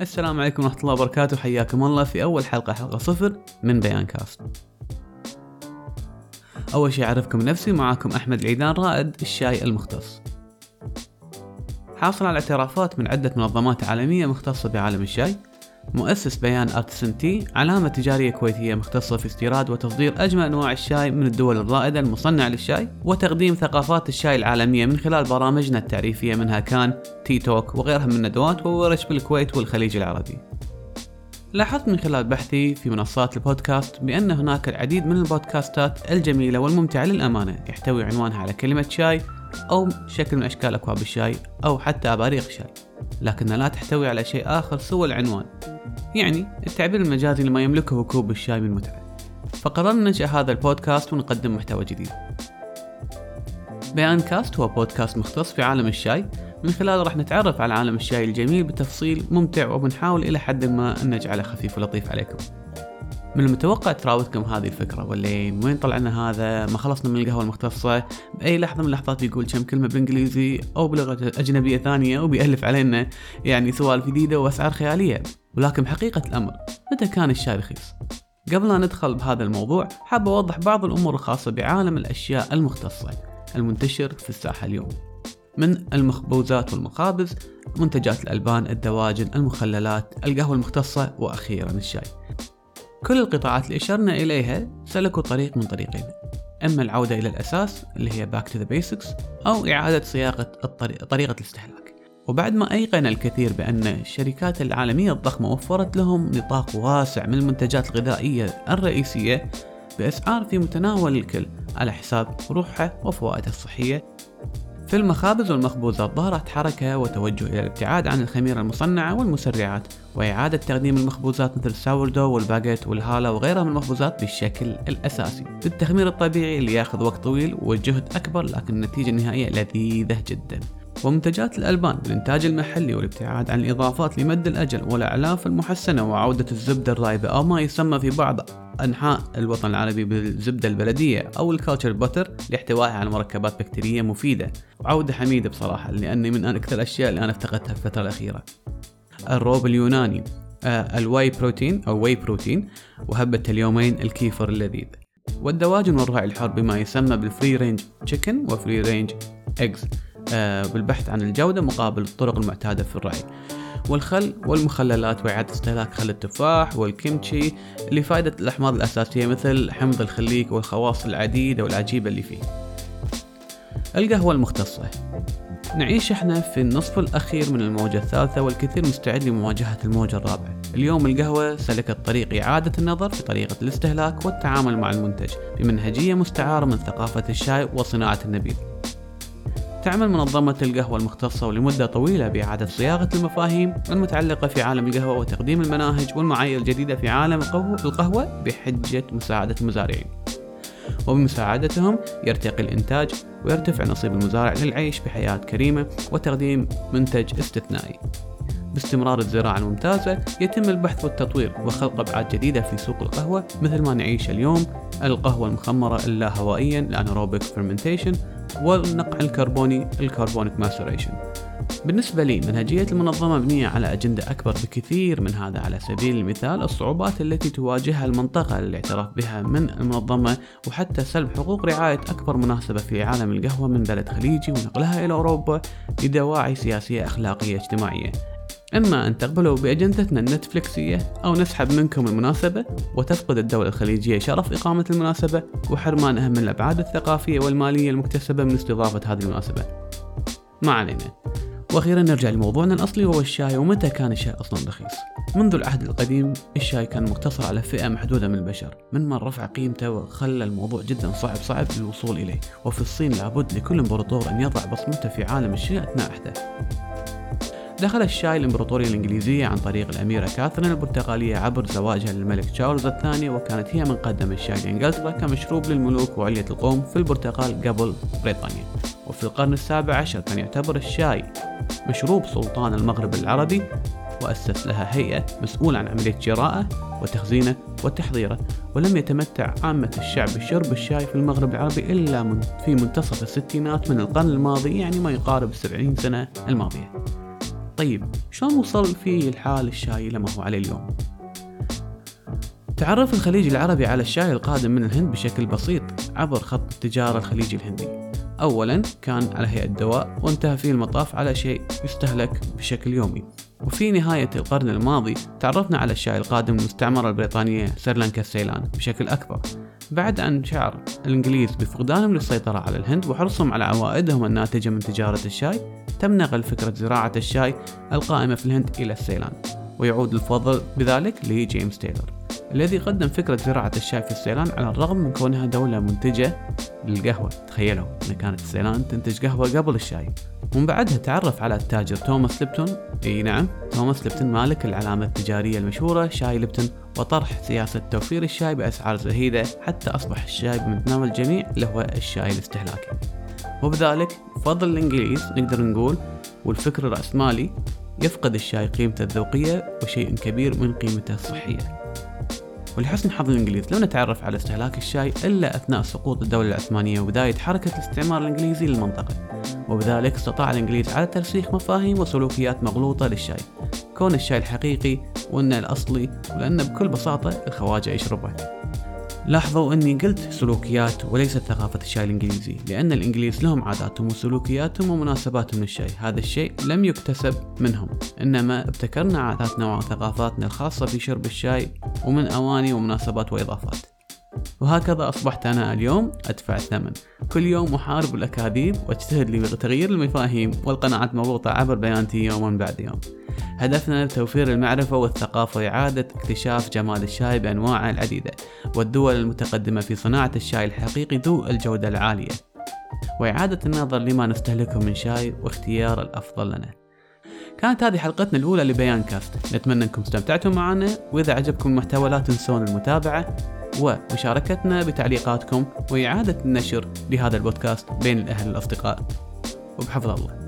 السلام عليكم ورحمة الله وبركاته. حياكم الله في أول حلقة حلقة صفر من Bayan Cast أول شيء أعرفكم نفسي معاكم أحمد العيدان رائد الشاي المختص. حاصل على اعترافات من عدة منظمات عالمية مختصة بعالم الشاي. مؤسس Bayan Artisan Tea علامة تجارية كويتية مختصة في استيراد وتصدير أجمل أنواع الشاي من الدول الرائدة المصنعة للشاي وتقديم ثقافات الشاي العالمية من خلال برامجنا التعريفية منها كان Tea Talk وغيرها من الندوات وورش بالكويت والخليج العربي. لاحظت من خلال بحثي في منصات البودكاست بأن هناك العديد من البودكاستات الجميلة والممتعة للأمانة يحتوي عنوانها على كلمة شاي أو شكل من أشكال أكواب الشاي أو حتى أباريق شاي لكنها لا تحتوي على شيء آخر سوى العنوان. يعني التعبير المجازي لما يملكه كوب الشاي من متعة. فقررنا ننشأ هذا البودكاست ونقدم محتوى جديد. بيان كاست هو بودكاست مختص في عالم الشاي. من خلاله راح نتعرف على عالم الشاي الجميل بتفصيل ممتع وبنحاول إلى حد ما أن نجعله خفيف ولطيف عليكم. من المتوقع تراودكم هذه الفكرة واللين وين طلعنا هذا؟ ما خلصنا من القهوة المختصة. بأي لحظة من اللحظات بيقول كم كلمة بالإنجليزي أو بلغة أجنبية ثانية وبيألف علينا يعني سوالف جديدة وأسعار خيالية. ولكن حقيقة الأمر متى كان الشاي رخيص؟ قبل لا ندخل بهذا الموضوع حاب أوضح بعض الأمور الخاصة بعالم الأشياء المختصة المنتشر في الساحة اليوم. من المخبوزات والمخابز منتجات الألبان الدواجن المخللات القهوة المختصة وأخيرا الشاي. كل القطاعات اللي أشرنا إليها سلكوا طريق من طريقين. إما العودة إلى الأساس اللي هي back to the basics أو إعادة صياغة الطريق طريقة الاستهلاك. وبعد ما أيقن الكثير بأن الشركات العالمية الضخمة وفرت لهم نطاق واسع من المنتجات الغذائية الرئيسية بأسعار في متناول الكل على حساب روحها وفوائدها الصحية في المخابز والمخبوزات ظهرت حركة وتوجه إلى الابتعاد عن الخميرة المصنعة والمسرعات وإعادة تقديم المخبوزات مثل الساوردو والباجيت والهالة وغيرها من المخبوزات بالشكل الأساسي. بالتخمير الطبيعي اللي ياخذ وقت طويل وجهد أكبر لكن النتيجة النهائية لذيذة جدا. ومنتجات الألبان بالإنتاج المحلي والابتعاد عن الإضافات لمد الأجل والأعلاف المحسنة وعودة الزبدة الرايبة أو ما يسمى في بعض أنحاء الوطن العربي بالزبدة البلدية أو ال culture butter لاحتوائها على مركبات بكتيرية مفيدة. وعودة حميدة بصراحة لأني من أكثر الأشياء اللي أنا افتقدتها في الفترة الأخيرة. الروب اليوناني آه ال whey protein أو whey protein وهبة اليومين الكيفر اللذيذ. والدواجن والرعي الحر بما يسمى بال free range chicken و free range آه بالبحث عن الجودة مقابل الطرق المعتادة في الرعي والخل والمخللات وإعادة استهلاك خل التفاح والكيمتشي لفائدة الأحماض الأساسية مثل حمض الخليك والخواص العديدة والعجيبة اللي فيه. القهوة المختصة. نعيش إحنا في النصف الأخير من الموجة الثالثة والكثير مستعد لمواجهة الموجة الرابعة. اليوم القهوة سلكت طريق إعادة النظر في طريقة الاستهلاك والتعامل مع المنتج بمنهجية مستعارة من ثقافة الشاي وصناعة النبيذ. تعمل منظمة القهوة المختصة ولمدة طويلة بإعادة صياغة المفاهيم المتعلقة في عالم القهوة وتقديم المناهج والمعايير الجديدة في عالم القهوة بحجة مساعدة المزارعين. وبمساعدتهم يرتقي الإنتاج ويرتفع نصيب المزارع للعيش بحياة كريمة وتقديم منتج استثنائي. باستمرار الزراعة الممتازة يتم البحث والتطوير وخلق أبعاد جديدة في سوق القهوة مثل ما نعيش اليوم القهوة المخمرة اللاهوائيا ال anaerobic fermentation والنقع الكربوني ال carbonic maceration. بالنسبة لي منهجية المنظمة مبنية على أجندة أكبر بكثير من هذا على سبيل المثال الصعوبات التي تواجهها المنطقة للاعتراف بها من المنظمة وحتى سلب حقوق رعاية أكبر مناسبة في عالم القهوة من بلد خليجي ونقلها إلى أوروبا لدواعي سياسية أخلاقية اجتماعية. إما أن تقبلوا بأجندتنا النتفليكسية أو نسحب منكم المناسبة وتفقد الدولة الخليجية شرف إقامة المناسبة وحرمانها من الأبعاد الثقافية والمالية المكتسبة من استضافة هذه المناسبة. ما علينا. وأخيرا نرجع لموضوعنا الأصلي وهو الشاي ومتى كان الشاي أصلا رخيص؟ منذ العهد القديم الشاي كان مقتصر على فئة محدودة من البشر من من رفع قيمته وخلى الموضوع جدا صعب صعب للوصول إليه وفي الصين لابد لكل إمبراطور أن يضع بصمته في عالم الشاي أثناء عهده. دخل الشاي الإمبراطورية الإنجليزية عن طريق الأميرة كاثرين البرتغالية عبر زواجها للملك تشارلز الثاني وكانت هي من قدم الشاي لإنجلترا كمشروب للملوك وعلية القوم في البرتغال قبل بريطانيا. وفي القرن السابع عشر كان يعتبر الشاي مشروب سلطان المغرب العربي وأسس لها هيئة مسؤولة عن عملية شرائه وتخزينه وتحضيره ولم يتمتع عامة الشعب بشرب الشاي في المغرب العربي إلا في منتصف الستينات من القرن الماضي يعني ما يقارب السبعين سنة الماضية. طيب شلون وصل فيه الحال الشاي لما هو عليه اليوم؟ تعرف الخليج العربي على الشاي القادم من الهند بشكل بسيط عبر خط التجارة الخليجي الهندي. أولا كان على هيئة دواء وانتهى فيه المطاف على شيء يستهلك بشكل يومي. وفي نهاية القرن الماضي تعرفنا على الشاي القادم من المستعمرة البريطانية سريلانكا سيلان بشكل أكبر. بعد أن شعر الإنجليز بفقدانهم للسيطرة على الهند وحرصهم على عوائدهم الناتجة من تجارة الشاي تم نقل فكرة زراعة الشاي القائمة في الهند إلى سيلان ويعود الفضل بذلك لجيمس تايلور. الذي قدم فكرة زراعة الشاي في السيلان على الرغم من كونها دولة منتجة للقهوة. تخيلوا أن كانت السيلان تنتج قهوة قبل الشاي. ومن بعدها تعرف على التاجر توماس ليبتون. إي نعم توماس ليبتون مالك العلامة التجارية المشهورة شاي ليبتون وطرح سياسة توفير الشاي بأسعار زهيدة حتى أصبح الشاي بمتناول الجميع اللي هو الشاي الاستهلاكي. وبذلك بفضل الإنجليز نقدر نقول والفكر الرأسمالي يفقد الشاي قيمته الذوقية وشيء كبير من قيمته الصحية. ولحسن حظ الإنجليز. لم نتعرف على استهلاك الشاي إلا أثناء سقوط الدولة العثمانية وبداية حركة الاستعمار الإنجليزي للمنطقة. وبذلك استطاع الإنجليز على ترسيخ مفاهيم وسلوكيات مغلوطة للشاي. كون الشاي الحقيقي وأنه الأصلي ولأنه بكل بساطة الخواجة يشربه لاحظوا أني قلت سلوكيات وليست ثقافة الشاي الإنجليزي لأن الإنجليز لهم عاداتهم وسلوكياتهم ومناسباتهم للشاي. هذا الشيء لم يكتسب منهم إنما ابتكرنا عاداتنا وثقافاتنا الخاصة في شرب الشاي ومن أواني ومناسبات وإضافات. وهكذا أصبحت أنا اليوم أدفع الثمن. كل يوم أحارب الأكاذيب وأجتهد لتغيير المفاهيم والقناعات المغلوطة عبر بيانتي يوما بعد يوم. هدفنا توفير المعرفة والثقافة وإعادة اكتشاف جمال الشاي بأنواعه العديدة والدول المتقدمة في صناعة الشاي الحقيقي ذو الجودة العالية. وإعادة النظر لما نستهلكه من شاي واختيار الأفضل لنا. كانت هذه حلقتنا الأولى لبيان كاست. نتمنى أنكم استمتعتم معنا. وإذا عجبكم المحتوى لا تنسون المتابعة ومشاركتنا بتعليقاتكم وإعادة النشر لهذا البودكاست بين الأهل والأصدقاء. وبحفظ الله.